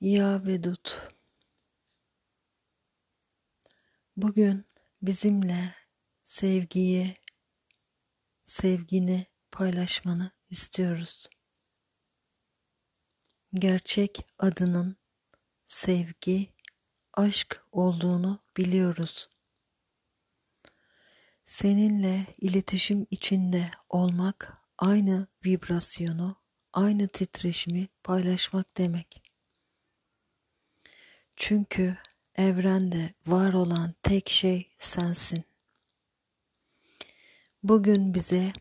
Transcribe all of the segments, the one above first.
Ya Vedut, bugün bizimle sevgiyi, sevgini paylaşmanı istiyoruz. Gerçek adının sevgi, aşk olduğunu biliyoruz. Seninle iletişim içinde olmak aynı vibrasyonu, aynı titreşimi paylaşmak demek. Çünkü evrende var olan tek şey sensin. Bugün bize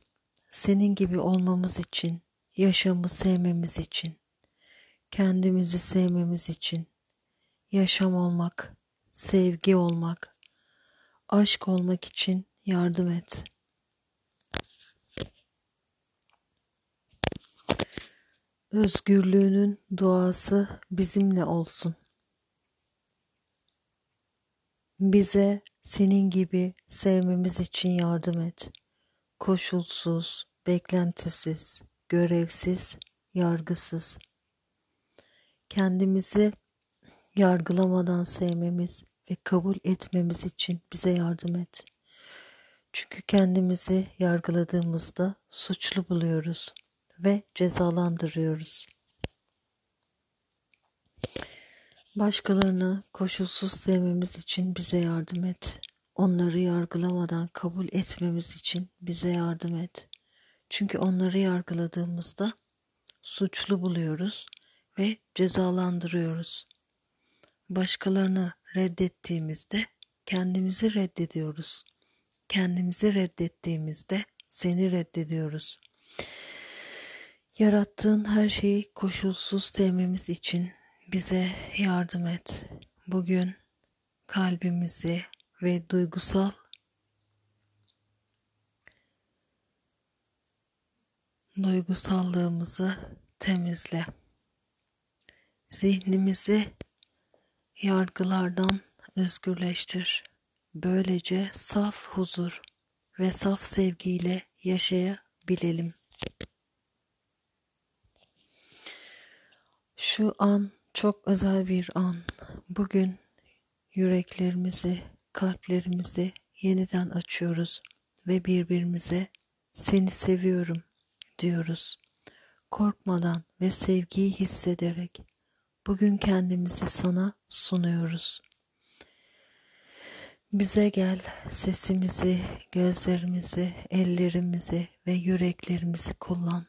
senin gibi olmamız için, yaşamı sevmemiz için, kendimizi sevmemiz için, yaşam olmak, sevgi olmak, aşk olmak için yardım et. Özgürlüğünün duası bizimle olsun. Bize senin gibi sevmemiz için yardım et. Koşulsuz, beklentisiz, görevsiz, yargısız. Kendimizi yargılamadan sevmemiz ve kabul etmemiz için bize yardım et. Çünkü kendimizi yargıladığımızda suçlu buluyoruz ve cezalandırıyoruz. Başkalarını koşulsuz sevmemiz için bize yardım et. Onları yargılamadan kabul etmemiz için bize yardım et. Çünkü onları yargıladığımızda suçlu buluyoruz ve cezalandırıyoruz. Başkalarını reddettiğimizde kendimizi reddediyoruz. Kendimizi reddettiğimizde seni reddediyoruz. Yarattığın her şeyi koşulsuz sevmemiz için bize yardım et. Bugün kalbimizi ve duygusal duygusallığımızı temizle. Zihnimizi yargılardan özgürleştir. Böylece saf huzur ve saf sevgiyle yaşayabilelim. Şu an çok özel bir an. Bugün yüreklerimizi, kalplerimizi yeniden açıyoruz ve birbirimize seni seviyorum diyoruz. Korkmadan ve sevgiyi hissederek bugün kendimizi sana sunuyoruz. Bize gel sesimizi, gözlerimizi, ellerimizi ve yüreklerimizi kullan.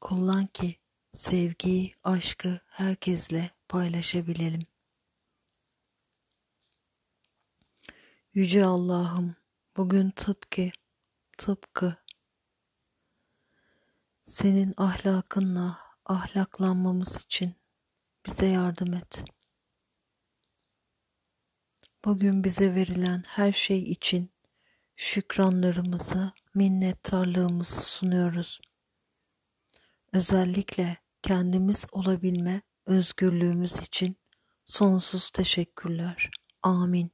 Kullan ki sevgiyi, aşkı herkesle paylaşabilelim. Yüce Allah'ım bugün tıpkı, tıpkı senin ahlakınla ahlaklanmamız için bize yardım et. Bugün bize verilen her şey için şükranlarımızı, minnettarlığımızı sunuyoruz. Özellikle kendimiz olabilme özgürlüğümüz için sonsuz teşekkürler. Amin.